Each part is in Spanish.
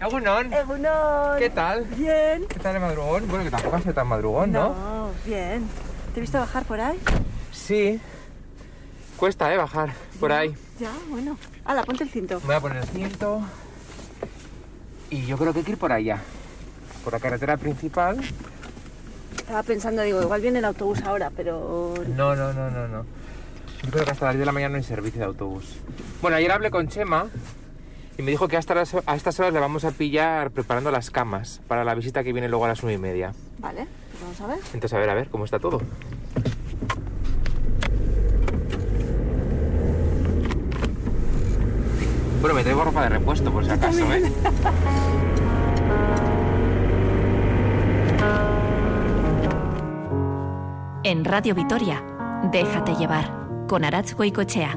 Egunon. Egunon. ¿Qué tal? Bien. ¿Qué tal el madrugón? Bueno, que tampoco ha sido tan madrugón, ¿no? No, bien. ¿Te he visto bajar por ahí? Sí. Cuesta, ¿eh? Bajar por ahí. Ya, bueno. Hala, ponte el cinto. Me voy a poner el cinto. Y yo creo que hay que ir por allá. Por la carretera principal. Estaba pensando, digo, igual viene el autobús ahora, pero... No, no, no, no, no. Yo creo que hasta las 10 de la mañana no hay servicio de autobús. Bueno, ayer hablé con Chema y me dijo que hasta las- a estas horas le vamos a pillar preparando las camas para la visita que viene luego a las 9 y media. Vale, pues vamos a ver. Entonces, a ver, a ver, ¿cómo está todo? Bueno, me traigo ropa de repuesto por si acaso, ¿eh? En Radio Vitoria, Déjate llevar, con Arach Goicochea.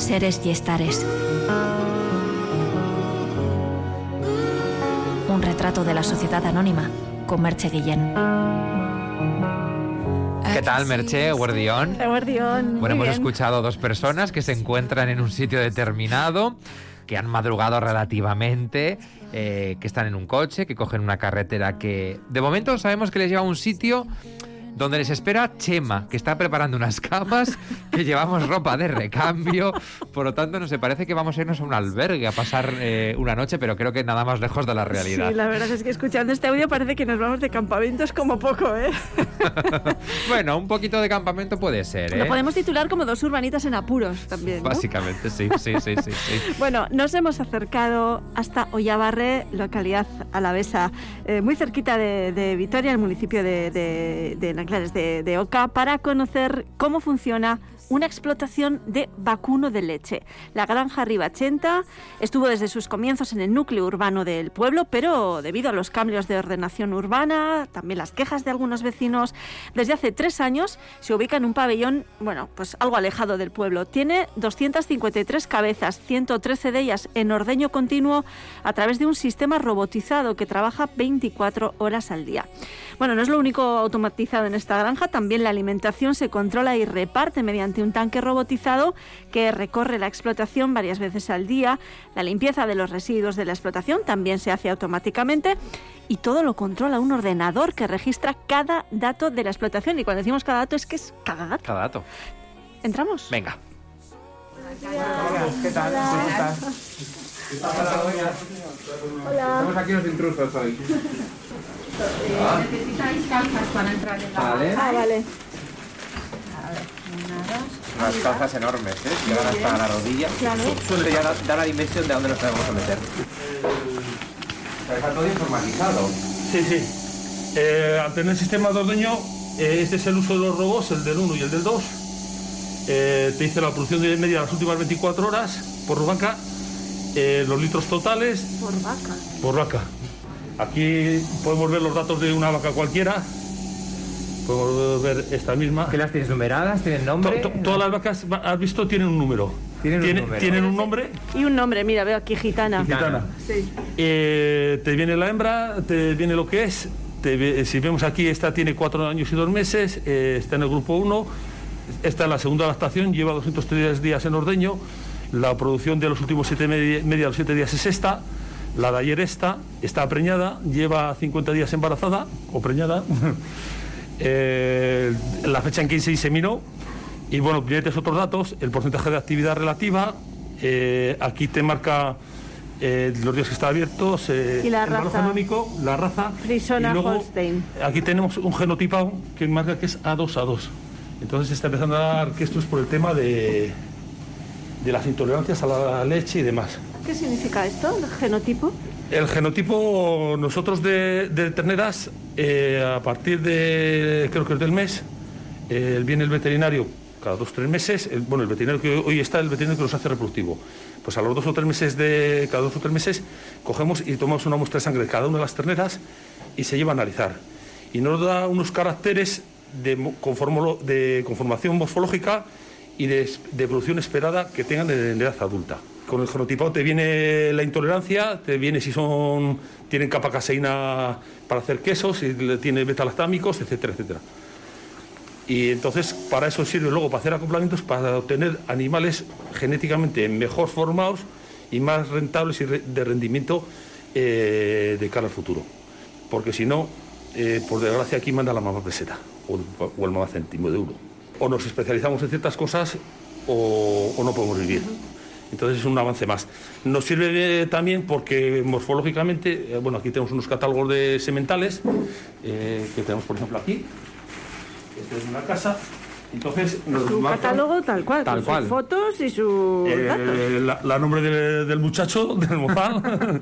Seres y estares. Un retrato de la sociedad anónima con Merche Guillén. ¿Qué tal, Merche? Guardión. Guardión. Bueno, hemos escuchado dos personas que se encuentran en un sitio determinado, que han madrugado relativamente, eh, que están en un coche, que cogen una carretera que de momento sabemos que les lleva a un sitio donde les espera Chema, que está preparando unas camas, que llevamos ropa de recambio, por lo tanto nos parece que vamos a irnos a un albergue a pasar eh, una noche, pero creo que nada más lejos de la realidad. Sí, la verdad es que escuchando este audio parece que nos vamos de campamentos como poco, ¿eh? bueno, un poquito de campamento puede ser, ¿eh? Lo podemos titular como dos urbanitas en apuros también, ¿no? Básicamente, sí, sí, sí, sí. sí. Bueno, nos hemos acercado hasta Ollabarre, localidad alavesa, eh, muy cerquita de, de Vitoria, el municipio de, de, de De, de Oca, para conocer cómo funciona una explotación de vacuno de leche. La granja Ribachenta estuvo desde sus comienzos en el núcleo urbano del pueblo, pero debido a los cambios de ordenación urbana, también las quejas de algunos vecinos, desde hace tres años se ubica en un pabellón, bueno, pues algo alejado del pueblo. Tiene 253 cabezas, 113 de ellas en ordeño continuo a través de un sistema robotizado que trabaja 24 horas al día. Bueno, no es lo único automatizado en esta granja, también la alimentación se controla y reparte mediante un tanque robotizado que recorre la explotación varias veces al día. La limpieza de los residuos de la explotación también se hace automáticamente y todo lo controla un ordenador que registra cada dato de la explotación. Y cuando decimos cada dato es que es cada dato. Cada dato. ¿Entramos? Venga. Hola, ¿qué tal? ¿Cómo estás? Hola, Estamos aquí los intrusos hoy. Ah, Necesitáis calzas para entrar en la Vale. Ah, vale. Unas calzas enormes, ¿eh? Llegan hasta la rodilla. Suele ya da, da la dimensión de dónde nos tenemos que meter. Está todo informatizado. Sí, sí. Eh, al tener el sistema de ordeño, eh, este es el uso de los robots, el del 1 y el del 2. Eh, te dice la producción de media de las últimas 24 horas por vaca, eh, los litros totales Por vaca. por vaca. Aquí podemos ver los datos de una vaca cualquiera. Podemos ver esta misma. ¿Qué las tienes numeradas? ¿Tienen nombre? To- to- todas las vacas, va- has visto, tienen un número. Tienen un Tiene- número. tienen un nombre. Y un nombre, mira, veo aquí gitana. Gitana. Sí. Eh, te viene la hembra, te viene lo que es. te si vemos aquí, esta tiene cuatro años y dos meses, eh, está en el grupo 1. Esta es la segunda adaptación, lleva 203 días en ordeño. La producción de los últimos siete media, media de los siete días es esta. La de ayer esta, está preñada, lleva 50 días embarazada o preñada. Eh, la fecha en que se inseminó. Y bueno, tienes otros datos, el porcentaje de actividad relativa. eh, aquí te marca eh, los días que está abierto, se, ¿Y la el raza? genómico, la raza. Frisona y luego, Holstein. Aquí tenemos un genotipado que marca que es A2A2. Entonces se está empezando a dar que esto es por el tema de, de las intolerancias a la leche y demás. ¿Qué significa esto, el genotipo? El genotipo, nosotros de, terneras, eh, a partir de, creo que es del mes, eh, viene el veterinario cada dos o tres meses, bueno, el veterinario que hoy está, el veterinario que los hace reproductivo. Pues a los dos o tres meses de, cada dos o tres meses, cogemos y tomamos una muestra de sangre de cada una de las terneras y se lleva a analizar. Y nos da unos caracteres de, de conformación morfológica y de, de producción esperada que tengan en edad adulta. Con el genotipado te viene la intolerancia, te viene si son tienen capa caseína para hacer quesos, si tiene betalactámicos, etcétera, etcétera. Y entonces para eso sirve luego para hacer acoplamientos para obtener animales genéticamente mejor formados y más rentables y de rendimiento eh, de cara al futuro. Porque si no, eh, por desgracia aquí manda la mamá peseta o, o el mamá céntimo de euro. O nos especializamos en ciertas cosas o no podemos vivir. Entonces es un avance más. Nos sirve también porque morfológicamente, eh, bueno, aquí tenemos unos catálogos de sementales eh, que tenemos por ejemplo aquí. Esta es una casa. Entonces nos Su marcan, catálogo tal cual, Tal con cual. sus fotos y sus eh, datos. la, la nombre de- del muchacho, del mozal,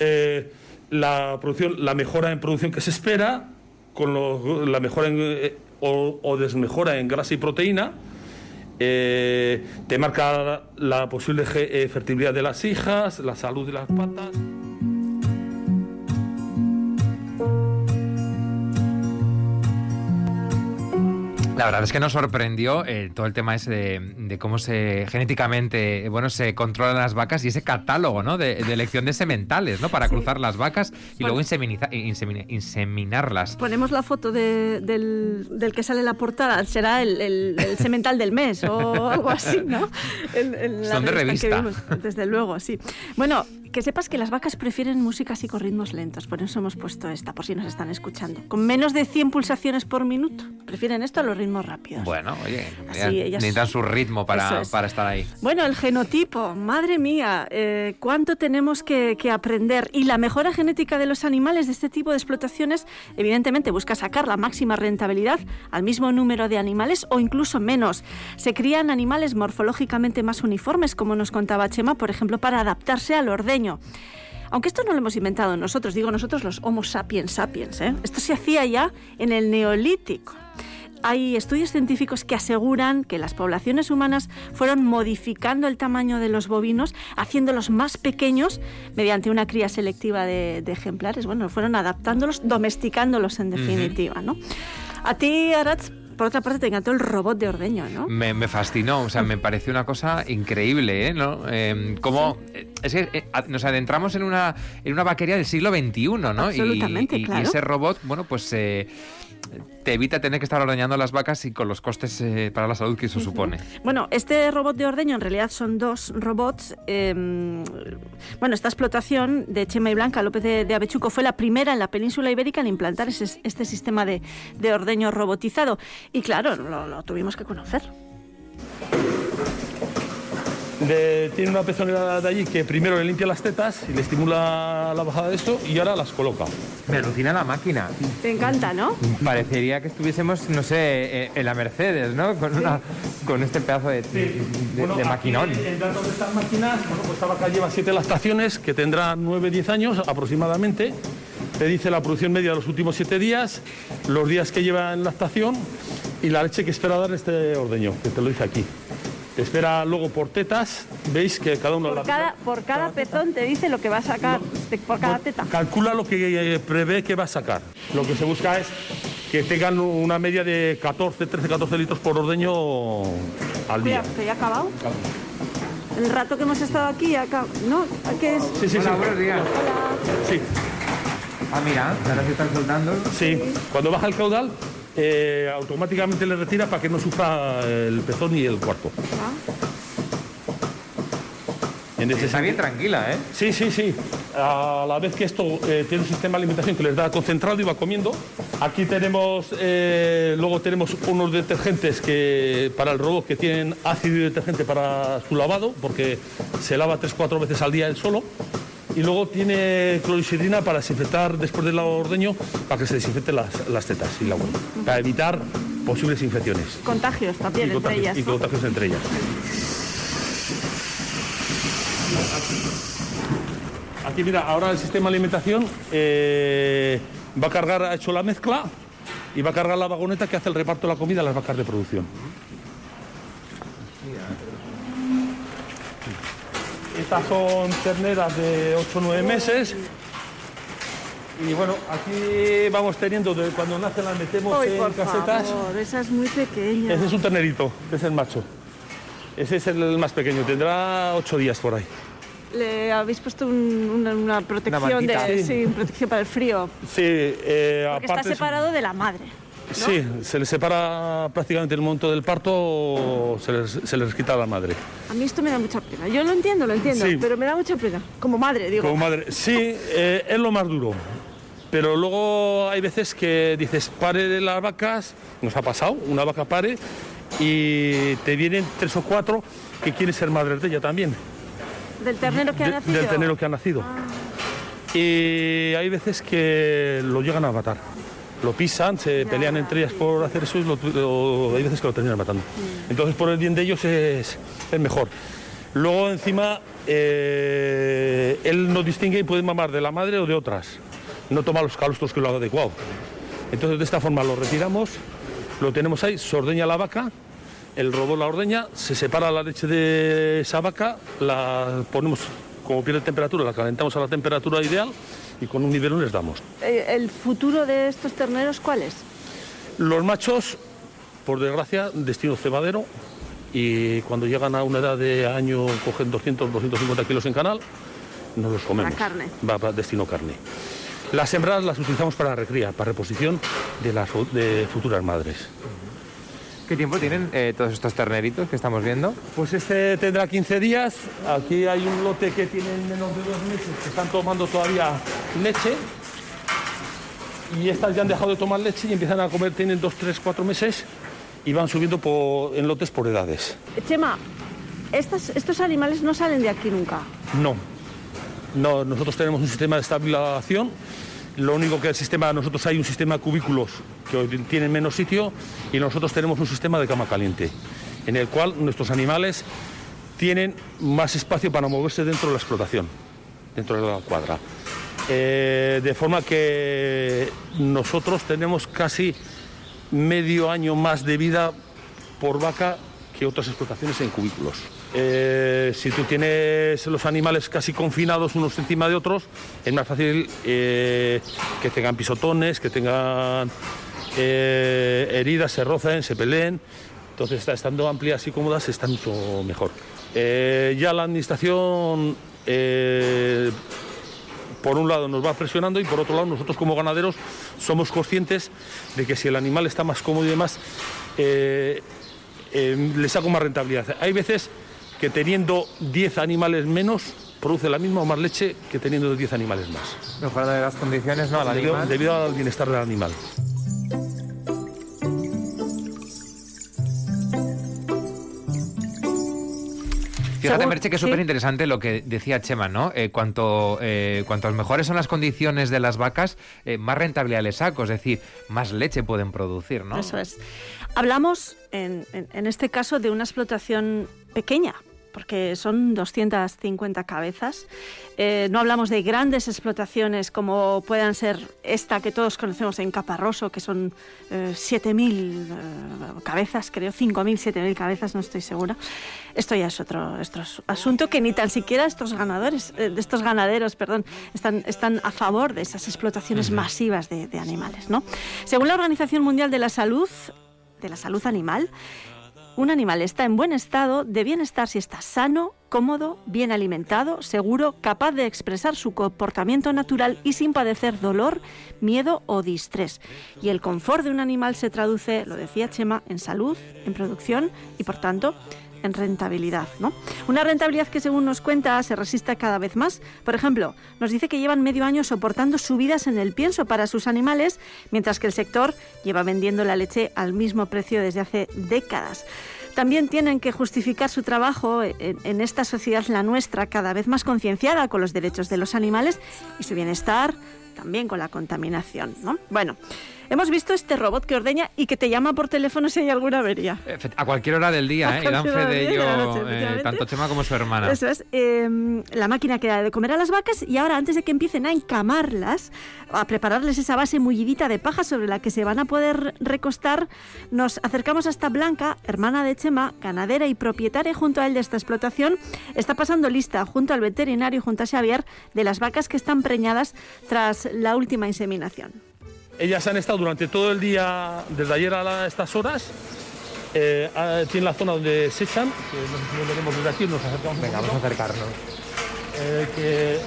eh, la producción, la mejora en producción que se espera, con los- la mejora en, o, o desmejora en grasa y proteína. Eh, te marca la posible ge- eh, fertilidad de las hijas, la salud de las patas. La verdad es que nos sorprendió eh, todo el tema ese de, de cómo se genéticamente bueno se controlan las vacas y ese catálogo ¿no? de, de elección de sementales ¿no? para cruzar las vacas y luego inseminiza- insemina- inseminarlas. Ponemos la foto de- del, del que sale en la portada, será el, el- el semental del mes o algo así, ¿no? El- Son de que revista. vimos, desde luego, sí. Bueno, que sepas que las vacas prefieren música así con ritmos lentos, por eso hemos puesto esta, por si nos están escuchando. Con menos de 100 pulsaciones por minuto, prefieren esto a los ritmos rápidos. Bueno, oye, Así ellas- necesitan su ritmo para, es. para estar ahí. Bueno, el genotipo, madre mía, eh, cuánto tenemos que, que aprender. Y la mejora genética de los animales de este tipo de explotaciones, evidentemente, busca sacar la máxima rentabilidad al mismo número de animales o incluso menos. Se crían animales morfológicamente más uniformes, como nos contaba Chema, por ejemplo, para adaptarse al ordeño. Aunque esto no lo hemos inventado nosotros, digo nosotros los Homo sapiens sapiens, ¿eh? esto se hacía ya en el Neolítico. Hay estudios científicos que aseguran que las poblaciones humanas fueron modificando el tamaño de los bovinos, haciéndolos más pequeños mediante una cría selectiva de, de ejemplares. Bueno, fueron adaptándolos, domesticándolos en definitiva, ¿no? A ti, Aratz, por otra parte, te encantó el robot de ordeño, ¿no? Me, me fascinó, o sea, me pareció una cosa increíble, ¿eh? ¿No? Eh, como, es que eh, nos adentramos en una, en una vaquería del siglo XXI, ¿no? Y- Absolutamente, y, y claro. ese robot, bueno, pues eh, te evita tener que estar ordeñando las vacas y con los costes eh, para la salud que eso supone. Bueno, este robot de ordeño en realidad son dos robots. eh, bueno, esta explotación de Chema y Blanca López de, de Avechuco fue la primera en la península ibérica en implantar ese- este sistema de, de ordeño robotizado. Y claro, lo, lo tuvimos que conocer. De- tiene una pezonera de allí que primero le limpia las tetas y le estimula la bajada de esto y ahora las coloca. Me alucina la máquina. Te encanta, ¿no? Parecería que estuviésemos, no sé, eh, en la Mercedes, ¿no? Con, una, con este pedazo de, de- Bueno, de aquí, maquinón. En datos de estas máquinas, bueno, pues esta vaca lleva siete lactaciones, que tendrá 9-10 años aproximadamente. Te dice la producción media de los últimos siete días, los días que lleva en lactación y la leche que espera dar este ordeño, que te lo dice aquí. Espera luego por tetas, veis que cada uno... Por la- cada, por cada pezón te dice lo que va a sacar, de- por cada teta. Calcula lo que eh, prevé que va a sacar. Lo que se busca es que tengan una media de 14, 13, 14 litros por ordeño al día. Cuidado, que ya ha acabado. El rato que hemos estado aquí, ya acab- ¿no? ¿Qué es? Sí, sí, sí. Hola, buenos días. Sí, Ah, mira, ahora se están soltando. sí. Cuando baja el caudal, eh, automáticamente le retira para que no sufra el pezón ni el cuarto. En ese Está bien tranquila, ¿eh? Sí, sí, sí. A la vez que esto eh, tiene un sistema de alimentación que les da concentrado y va comiendo. Aquí tenemos, eh, luego tenemos unos detergentes que para el robot que tienen ácido y detergente para su lavado, porque se lava tres, cuatro veces al día él solo. Y luego tiene clorixidrina para desinfectar después del ordeño, para que se desinfecten las, las tetas y la huevo, para evitar posibles infecciones. Contagios también y entre contagios, ellas. y ¿no? contagios entre ellas. Aquí mira, ahora el sistema de alimentación eh, va a cargar, ha hecho la mezcla y va a cargar la vagoneta que hace el reparto de la comida a las vacas de producción. Estas son terneras de 8 o 9 meses. Y bueno, aquí vamos teniendo, de cuando nacen las metemos Ay, en por casetas. favor, esa es muy pequeña. Ese es un ternerito, ese es el macho. Ese es el más pequeño, tendrá 8 días por ahí. Le habéis puesto un- una, una protección de, sí, protección para el frío. Sí, eh, Porque está es- separado de la madre. Sí, se les separa prácticamente el momento del parto, se les, se les quita a la madre. A mí esto me da mucha pena. Yo lo entiendo, lo entiendo, Sí. pero me da mucha pena. Como madre, digo. Como madre, sí, eh, es lo más duro. Pero luego hay veces que dices, pare de las vacas, nos ha pasado, una vaca pare, y te vienen tres o cuatro que quieren ser madres de ella también. Del ternero que ha de- nacido. del ternero que ha nacido. Y hay veces que lo llegan a matar. Lo pisan, se pelean entre ellas por hacer eso y lo- lo- hay veces que lo terminan matando. Entonces, por el bien de ellos es, es mejor. Luego, encima, eh, él no distingue y puede mamar de la madre o de otras. No toma los calostros que lo haga adecuado. Entonces, de esta forma lo retiramos, lo tenemos ahí, se ordeña la vaca, el robot la ordeña, se separa la leche de esa vaca, la ponemos, como pierde temperatura, la calentamos a la temperatura ideal y con un nivelón les damos. Eh, ¿El futuro de estos terneros cuál es? Los machos, por desgracia, destino cebadero y cuando llegan a una edad de año cogen 200, 250 kilos en canal, nos los comemos. Para carne. Va para destino carne. Las hembras las utilizamos para recría, para reposición de las de futuras madres. ¿Qué tiempo tienen eh, todos estos terneritos que estamos viendo? Pues este tendrá 15 días. Aquí hay un lote que tienen menos de dos meses que están tomando todavía leche. Y estas ya han dejado de tomar leche y empiezan a comer, tienen dos, tres, cuatro meses y van subiendo por- en lotes por edades. Chema, estas- estos animales no salen de aquí nunca. No. No, nosotros tenemos un sistema de estabilización. Lo único que el sistema, nosotros hay un sistema de cubículos que tienen menos sitio y nosotros tenemos un sistema de cama caliente, en el cual nuestros animales tienen más espacio para moverse dentro de la explotación, dentro de la cuadra. Eh, de forma que nosotros tenemos casi medio año más de vida por vaca que otras explotaciones en cubículos. Eh, si tú tienes los animales casi confinados unos encima de otros, es más fácil eh, que tengan pisotones, que tengan eh, heridas, se rocen, se peleen. Entonces, estando amplias y cómodas, está mucho mejor. Ya la administración por un lado nos va presionando y por otro lado nosotros como ganaderos somos conscientes de que si el animal está más cómodo y demás, le saco más rentabilidad. Hay veces que teniendo 10 animales menos produce la misma o más leche que teniendo 10 animales más, Mejorando de las condiciones, ¿no? Al debido, animal. debido al bienestar del animal. Fíjate, Merche, que es súper interesante lo que decía Chema, ¿no? Eh, cuanto, eh, cuantas mejores son las condiciones de las vacas, eh, más rentabilidad les saco, es decir, más leche pueden producir, ¿no? Eso es. Hablamos, en, en- en este caso, de una explotación pequeña, porque son 250 cabezas. Eh, no hablamos de grandes explotaciones como puedan ser esta que todos conocemos en Caparroso, que son eh, 7.000 eh, cabezas, creo, 5.000, 7.000 cabezas, no estoy segura. Esto ya es otro, otro asunto que ni tan siquiera estos ganadores, eh, estos ganaderos, perdón, están, están a favor de esas explotaciones masivas de, de animales, ¿no? Según la Organización Mundial de la Salud, de la salud animal, un animal está en buen estado de bienestar si está sano, cómodo, bien alimentado, seguro, capaz de expresar su comportamiento natural y sin padecer dolor, miedo o distrés. Y el confort de un animal se traduce, lo decía Chema, en salud, en producción y por tanto en rentabilidad, ¿no? Una rentabilidad que según nos cuenta se resiste cada vez más. Por ejemplo, nos dice que llevan medio año soportando subidas en el pienso para sus animales, mientras que el sector lleva vendiendo la leche al mismo precio desde hace décadas. también tienen que justificar su trabajo en, en esta sociedad, la nuestra, cada vez más concienciada con los derechos de los animales y su bienestar, también con la contaminación. ¿no? Bueno, hemos visto este robot que ordeña y que te llama por teléfono si hay alguna avería. Efe- A cualquier hora del A día, ¿eh? Y dan fe de ello noche, eh, tanto Chema como su hermana. Eso es. eh, la máquina que da de comer a las vacas y ahora antes de que empiecen a encamarlas, a prepararles esa base mullidita de paja sobre la que se van a poder recostar, nos acercamos hasta Blanca, hermana de Chema, ganadera y propietaria junto a él de esta explotación. Está pasando lista junto al veterinario y junto a Xavier de las vacas que están preñadas tras la última inseminación. Ellas han estado durante todo el día, desde ayer a la- estas horas. Eh, tienen la zona donde se echan, que no sé si lo veremos desde aquí, nos acercamos. Venga, vamos a acercarnos. Eh, que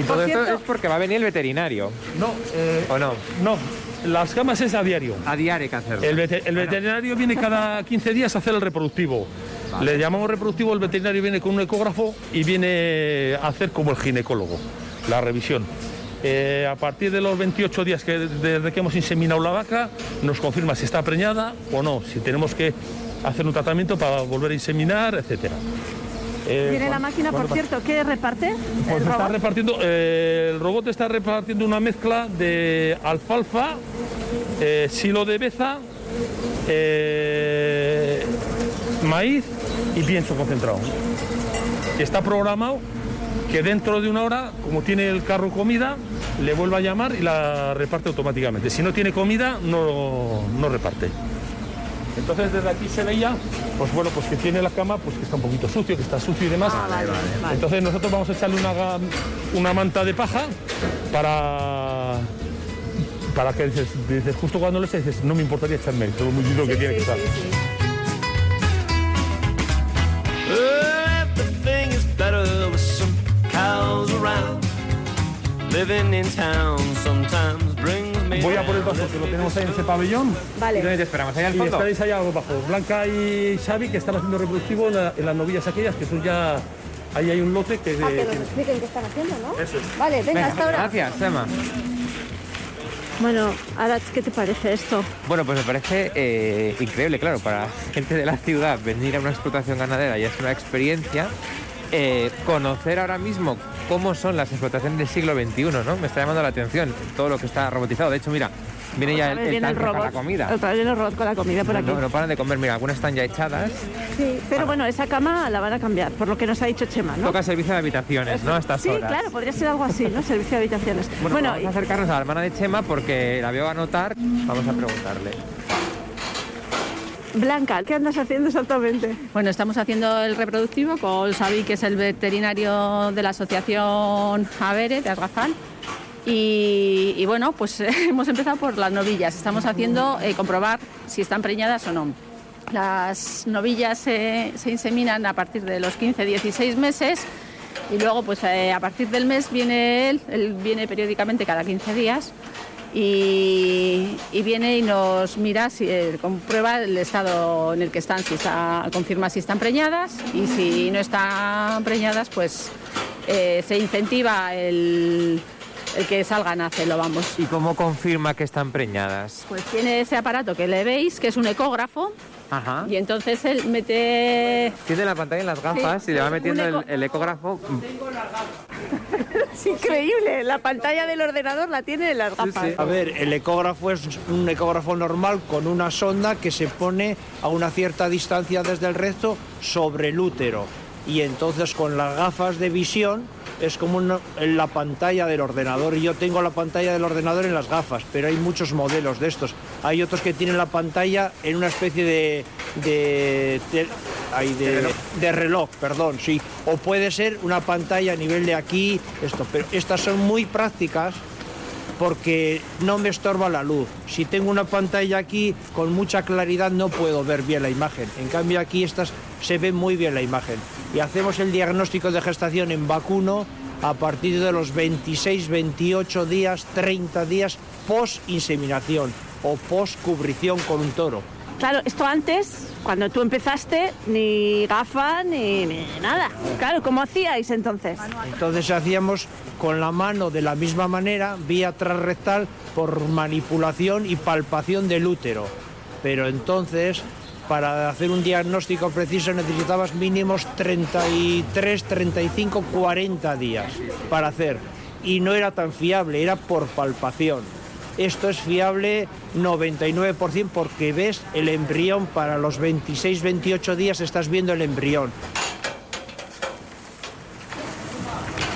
Y todo esto es porque va a venir el veterinario, no, eh, ¿o no? no, las camas es a diario. A diario hay que hacerlo. El, vete- el veterinario viene cada 15 días a hacer el reproductivo. Le llamamos reproductivo, el veterinario viene con un ecógrafo y viene a hacer como el ginecólogo, la revisión. Eh, a partir de los 28 días que desde que hemos inseminado la vaca, nos confirma si está preñada o no, si tenemos que hacer un tratamiento para volver a inseminar, etcétera. Eh, Tiene la máquina, por cierto, ¿qué reparte? pues el está robot? repartiendo, eh, el robot está repartiendo una mezcla de alfalfa, eh, silo de beza, maíz y pienso concentrado. Está programado que dentro de una hora, como tiene el carro comida, le vuelva a llamar y la reparte automáticamente. Si no tiene comida, no, no reparte. Entonces desde aquí se veía, pues bueno, pues que tiene la cama, pues que está un poquito sucio, que está sucio y demás. Entonces nosotros vamos a echarle una, una manta de paja para para que dices, dices, justo cuando le eches, dices, no me importaría echarme todo muy lindo que tiene que estar. Everything Voy a por el vaso que lo tenemos ahí en ese pabellón. ¿Y Vale. dónde te esperamos? ¿Ahí al Y fondo? estaréis allá abajo. Blanca y Xavi que están haciendo reproductivo en, la- en las novillas aquellas, que son ya. Ahí hay un lote que. Ah, que nos expliquen qué están haciendo, ¿no? Eso es. Vale, venga, Venga, hasta ahora. gracias, Chema. Bueno, Arach, ¿qué te parece esto? Bueno, pues me parece eh, increíble, claro, para gente de la ciudad venir a una explotación ganadera ya es una experiencia. Eh, conocer ahora mismo cómo son las explotaciones del siglo XXI, ¿no? Me está llamando la atención todo lo que está robotizado. De hecho, mira, viene ya el, el Viene tanque para la comida. Otra vez viene el robot con la comida por aquí. No, no paran de comer, mira, algunas están ya echadas. Sí, pero bueno, esa cama la van a cambiar, por lo que nos ha dicho Chema, ¿no? Toca servicio de habitaciones, ¿no? A estas sí, horas. claro, podría ser algo así, ¿no? Servicio de habitaciones. Bueno, Bueno, vamos a acercarnos a la hermana de Chema porque la veo anotar. Vamos a preguntarle. Blanca, ¿qué andas haciendo exactamente? Bueno, estamos haciendo el reproductivo con Xavi, que es el veterinario de la asociación Avere de Argazán. Y, bueno, pues hemos empezado por las novillas. Estamos haciendo eh, comprobar si están preñadas o no. Las novillas se inseminan a partir de los 15-16 meses y luego pues eh, a partir del mes viene él, él viene periódicamente cada 15 días y, viene y nos mira, si, eh, comprueba el estado en el que están, si está, confirma si están preñadas y si no están preñadas, pues eh, se incentiva el, el que salgan a hacerlo, vamos. ¿Y cómo confirma que están preñadas? Pues tiene ese aparato que le veis, que es un ecógrafo, Ajá. y entonces él mete Tiene la pantalla en las gafas Sí, y le va metiendo el, eco- el ecógrafo. Es increíble, la pantalla del ordenador la tiene en las gafas. A ver, el ecógrafo es un ecógrafo normal con una sonda que se pone a una cierta distancia desde el recto sobre el útero. Y entonces con las gafas de visión es como una- en la pantalla del ordenador. Yo tengo la pantalla del ordenador en las gafas, pero hay muchos modelos de estos. Hay otros que tienen la pantalla en una especie de... de, de- ay, de- de reloj, perdón, sí. O puede ser una pantalla a nivel de aquí, esto. Pero estas son muy prácticas porque no me estorba la luz. Si tengo una pantalla aquí con mucha claridad no puedo ver bien la imagen. En cambio aquí estas se ve muy bien la imagen. Y hacemos el diagnóstico de gestación en vacuno a partir de los 26, 28 días, 30 días post inseminación o post cubrición con un toro. Claro, esto antes, cuando tú empezaste, ni gafas ni, ni nada. Claro, ¿cómo hacíais entonces? Entonces hacíamos con la mano de la misma manera, vía transrectal, por manipulación y palpación del útero. Pero entonces para hacer un diagnóstico preciso necesitabas mínimos 33, 35, 40 días para hacer. Y no era tan fiable, era por palpación. Esto es fiable 99% porque ves el embrión para los 26, 28 días estás viendo el embrión.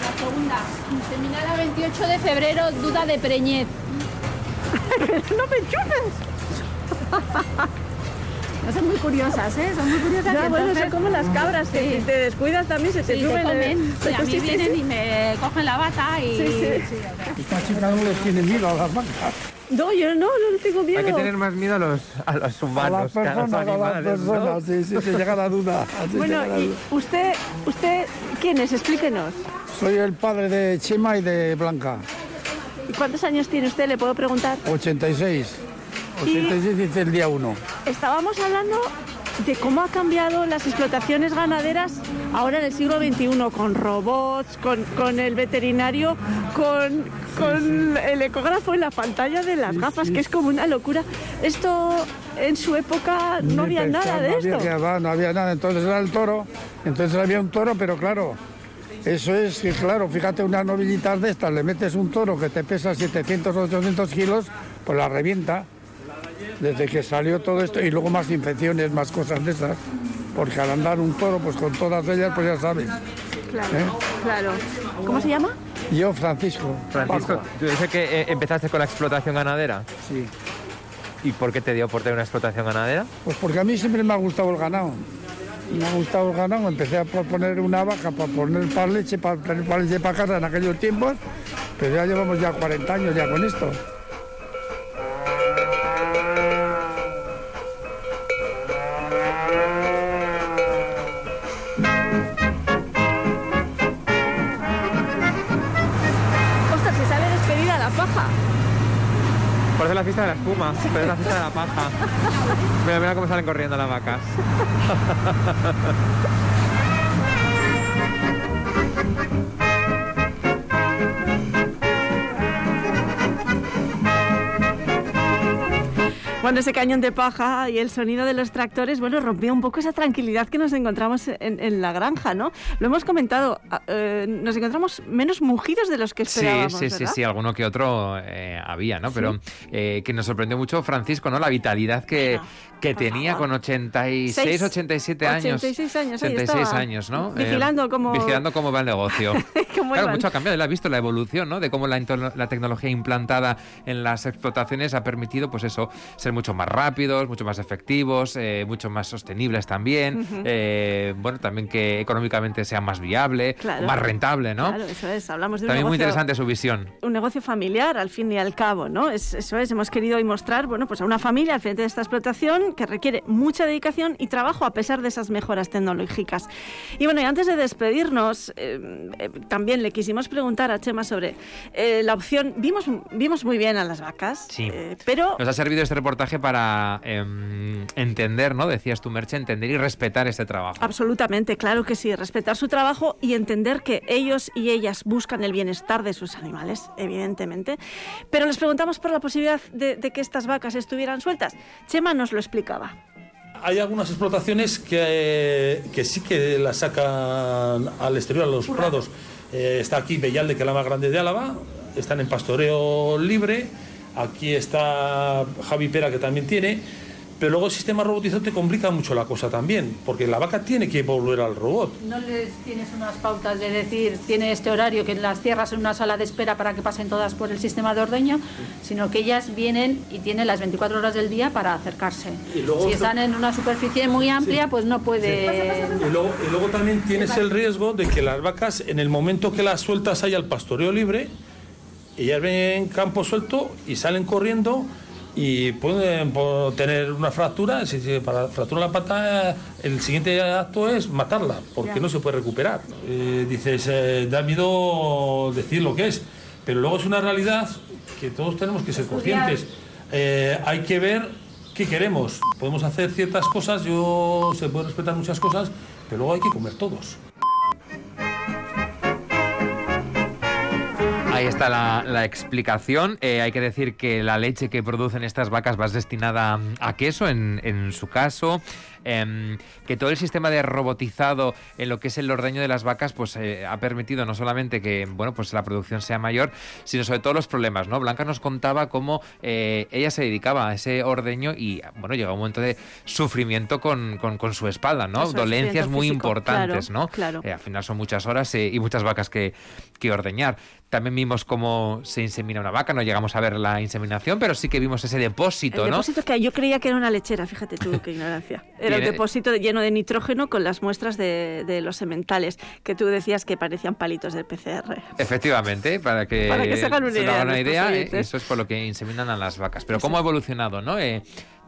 La segunda, seminal a 28 de febrero, duda de preñez. ¡No me chupes! No son muy curiosas, ¿eh? Son muy curiosas. Ya, y bueno, entonces- son como las cabras, que Sí. si te descuidas también se te Sí, suben. te eh, comen. Sí, a mí sí, vienen sí. y me cogen la bata y... Sí, sí. Esta chica no les tiene miedo a las vacas. No, yo no, no tengo miedo. Hay que tener más miedo a los, a los A humanos las que a los personas, a las animales. ¿no? personas, sí, sí, te llega la duda. Bueno, la y duda. usted, usted, ¿quién es? Explíquenos. Soy el padre de Chema y de Blanca. ¿Y cuántos años tiene usted? ¿Le puedo preguntar? 86. 86 dice el día 1. Estábamos hablando de cómo ha cambiado las explotaciones ganaderas ahora en el siglo XXI, con robots, con, con el veterinario, con, con el ecógrafo en la pantalla de las gafas, que es como una locura. Esto en su época no había nada de no había, esto. va, no había nada. Entonces era el toro. Entonces había un toro, pero claro, eso es que, claro, fíjate, unas novillitas de estas, le metes un toro que te pesa 700 o 800 kilos, pues la revienta. Desde que salió todo esto, y luego más infecciones, más cosas de esas. Porque al andar un toro, pues con todas ellas, pues ya sabes. Claro, ¿Eh? claro. ¿Cómo se llama? Yo, Francisco. Francisco, Paco. tú dices que eh, empezaste con la explotación ganadera. Sí. ¿Y por qué te dio por tener una explotación ganadera? Pues porque a mí siempre me ha gustado el ganado. Me ha gustado el ganado, empecé a por poner una vaca para poner para leche, para tener para leche para casa en aquellos tiempos, pero ya llevamos ya 40 años ya con esto. La fiesta de la espuma, pero es la fiesta de la paja. Mira, mira cómo salen corriendo las vacas. Bueno, ese cañón de paja y el sonido de los tractores, bueno, rompió un poco esa tranquilidad que nos encontramos en, en la granja, ¿no? Lo hemos comentado, a- eh, nos encontramos menos mugidos de los que Sí, esperábamos, sí, sí, ¿verdad? sí, alguno que otro eh, había, ¿no? Pero eh, que nos sorprendió mucho Francisco, ¿no? La vitalidad que, que tenía con 86, Seis. 87 años. 86 años, ahí 86 estaba. años, ¿no? Vigilando cómo- Vigilando cómo va el negocio. Cómo claro, iban. mucho ha cambiado. Él ha visto la evolución, ¿no? De cómo la, la tecnología implantada en las explotaciones ha permitido, pues eso, ser mucho más rápidos, mucho más efectivos, eh, mucho más sostenibles también. Eh, bueno, también que económicamente sea más viable, Claro. más rentable, ¿no? Claro, eso es, hablamos de un También muy negocio- interesante su visión. un negocio familiar al fin y al cabo, ¿no? Es, eso es, hemos querido hoy mostrar, bueno, pues a una familia al frente de esta explotación que requiere mucha dedicación y trabajo a pesar de esas mejoras tecnológicas. Y bueno, y antes de despedirnos, eh, eh, también le quisimos preguntar a Chema sobre eh, la opción, vimos, vimos muy bien a las vacas, Sí. eh, pero Nos ha servido este reportaje para em, entender, ¿no? Decías tú, Merche, entender y respetar este trabajo. Absolutamente, claro que sí. Respetar su trabajo y entender que ellos y ellas buscan el bienestar de sus animales, evidentemente. Pero les preguntamos por la posibilidad de, de que estas vacas estuvieran sueltas. Chema nos lo explicaba. Hay algunas explotaciones que, que sí que las sacan al exterior, a los prados. Eh, está aquí Bellalde, que es la más grande de Álava, están en pastoreo libre, aquí está Javi Pera, que también tiene, pero luego el sistema robotizado te complica mucho la cosa también, porque la vaca tiene que volver al robot. No les tienes unas pautas de decir, tiene este horario que las cierras en una sala de espera para que pasen todas por el sistema de ordeño, sino que ellas vienen y tienen las 24 horas del día para acercarse. Y luego si están en una superficie muy amplia, pues no puede... Y luego, y luego también tienes el riesgo de que las vacas, en el momento que las sueltas ahí al pastoreo libre, ellas ven campo suelto y salen corriendo y pueden tener una fractura. Si se para fracturar la pata, el siguiente acto es matarla, porque Ya. no se puede recuperar. Eh, dices, eh, da miedo decir lo que es, pero luego es una realidad que todos tenemos que ser conscientes. Eh, hay que ver qué queremos. Podemos hacer ciertas cosas, yo se pueden respetar muchas cosas, pero luego hay que comer todos. Ahí está la, la explicación. Eh, hay que decir que la leche que producen estas vacas va destinada a queso, en, en su caso. Em, que todo el sistema de robotizado en lo que es el ordeño de las vacas, pues eh, ha permitido no solamente que bueno, pues la producción sea mayor, sino sobre todo los problemas, ¿no? Blanca nos contaba cómo eh, ella se dedicaba a ese ordeño y bueno, llega un momento de sufrimiento con, con- con su espalda, ¿no? Eso, Dolencias muy físico, importantes, claro, ¿no? claro. Al final son muchas horas y muchas vacas que, que ordeñar. También vimos cómo se insemina una vaca, no llegamos a ver la inseminación, pero sí que vimos ese depósito, El ¿no? depósito que yo creía que era una lechera, fíjate tú qué ignorancia. Era un depósito lleno de nitrógeno con las muestras de, de los sementales, que tú decías que parecían palitos del PCR. Efectivamente, para que, Para que se hagan una idea hagan una nuestros idea, eh, eso es por lo que inseminan a las vacas. Pero cómo ha evolucionado, ¿no? Eh,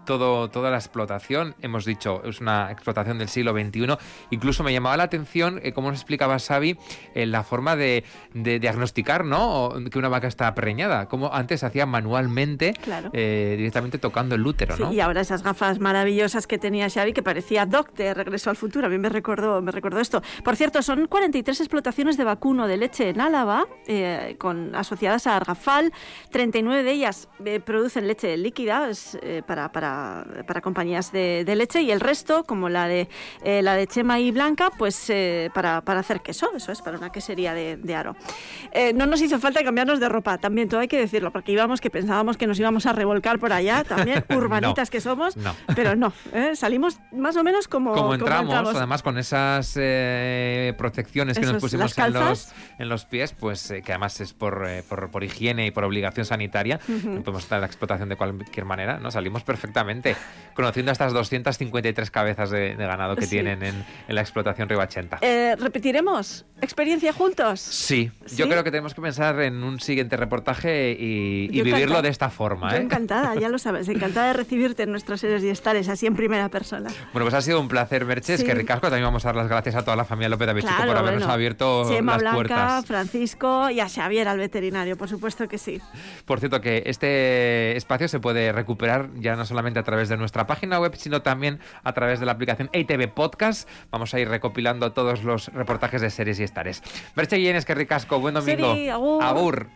todo, toda la explotación, hemos dicho, es una explotación del siglo XXI. Incluso me llamaba la atención, eh, como nos explicaba Xavi, eh, la forma de, de diagnosticar, ¿no? O que una vaca está preñada. Como antes se hacía manualmente, Claro. eh, directamente tocando el útero, Sí, ¿no? y ahora esas gafas maravillosas que tenía Xavi, que parecía Doc de Regreso al Futuro. A mí me recordó, me recordó esto. Por cierto, son 43 explotaciones de vacuno de leche en Álava, eh, con, asociadas a Argafal. 39 de ellas eh, producen leche líquida es, eh, para, para, para compañías de, de leche y el resto, como la de, eh, la de Chema y Blanca, pues eh, para, para hacer queso. Eso es, para una quesería de, de aro. Eh, no nos hizo falta cambiarnos de ropa, también todo hay que decirlo, porque íbamos que pensábamos que nos íbamos a revolcar por allá, también urbanitas que somos, No. pero no, ¿eh? salimos más o menos como, como entramos, además con esas eh, protecciones que Eso nos pusimos en los, en los pies, pues eh, que además es por, por, por higiene y por obligación sanitaria, Ujú. no podemos estar en la explotación de cualquier manera, ¿no? Salimos perfectamente conociendo a estas 253 cabezas de, de ganado que Sí. tienen en, en la explotación Ribachenta. Eh, ¿Repetiremos experiencia juntos? Sí, ¿Sí? yo creo que tenemos que pensar en un siguiente reportaje y, vivirlo de esta forma. Yo ¿eh? encantada, ya lo sabes, encantada de recibirte en nuestros seres y estares, así en primera persona. Bueno, pues ha sido un placer, Merches, Sí. que ricasco. También vamos a dar las gracias a toda la familia López de Claro, por habernos bueno. abierto Chema las Blanca, puertas. Francisco y a Xavier, al veterinario, por supuesto que sí. Por cierto, que este espacio se puede recuperar ya no solamente a través de nuestra página web, sino también a través de la aplicación ATV Podcast. Vamos a ir recopilando todos los reportajes de series y estares. Merche Guillenes, que ricasco. Buen domingo. Seri, agur. Agur.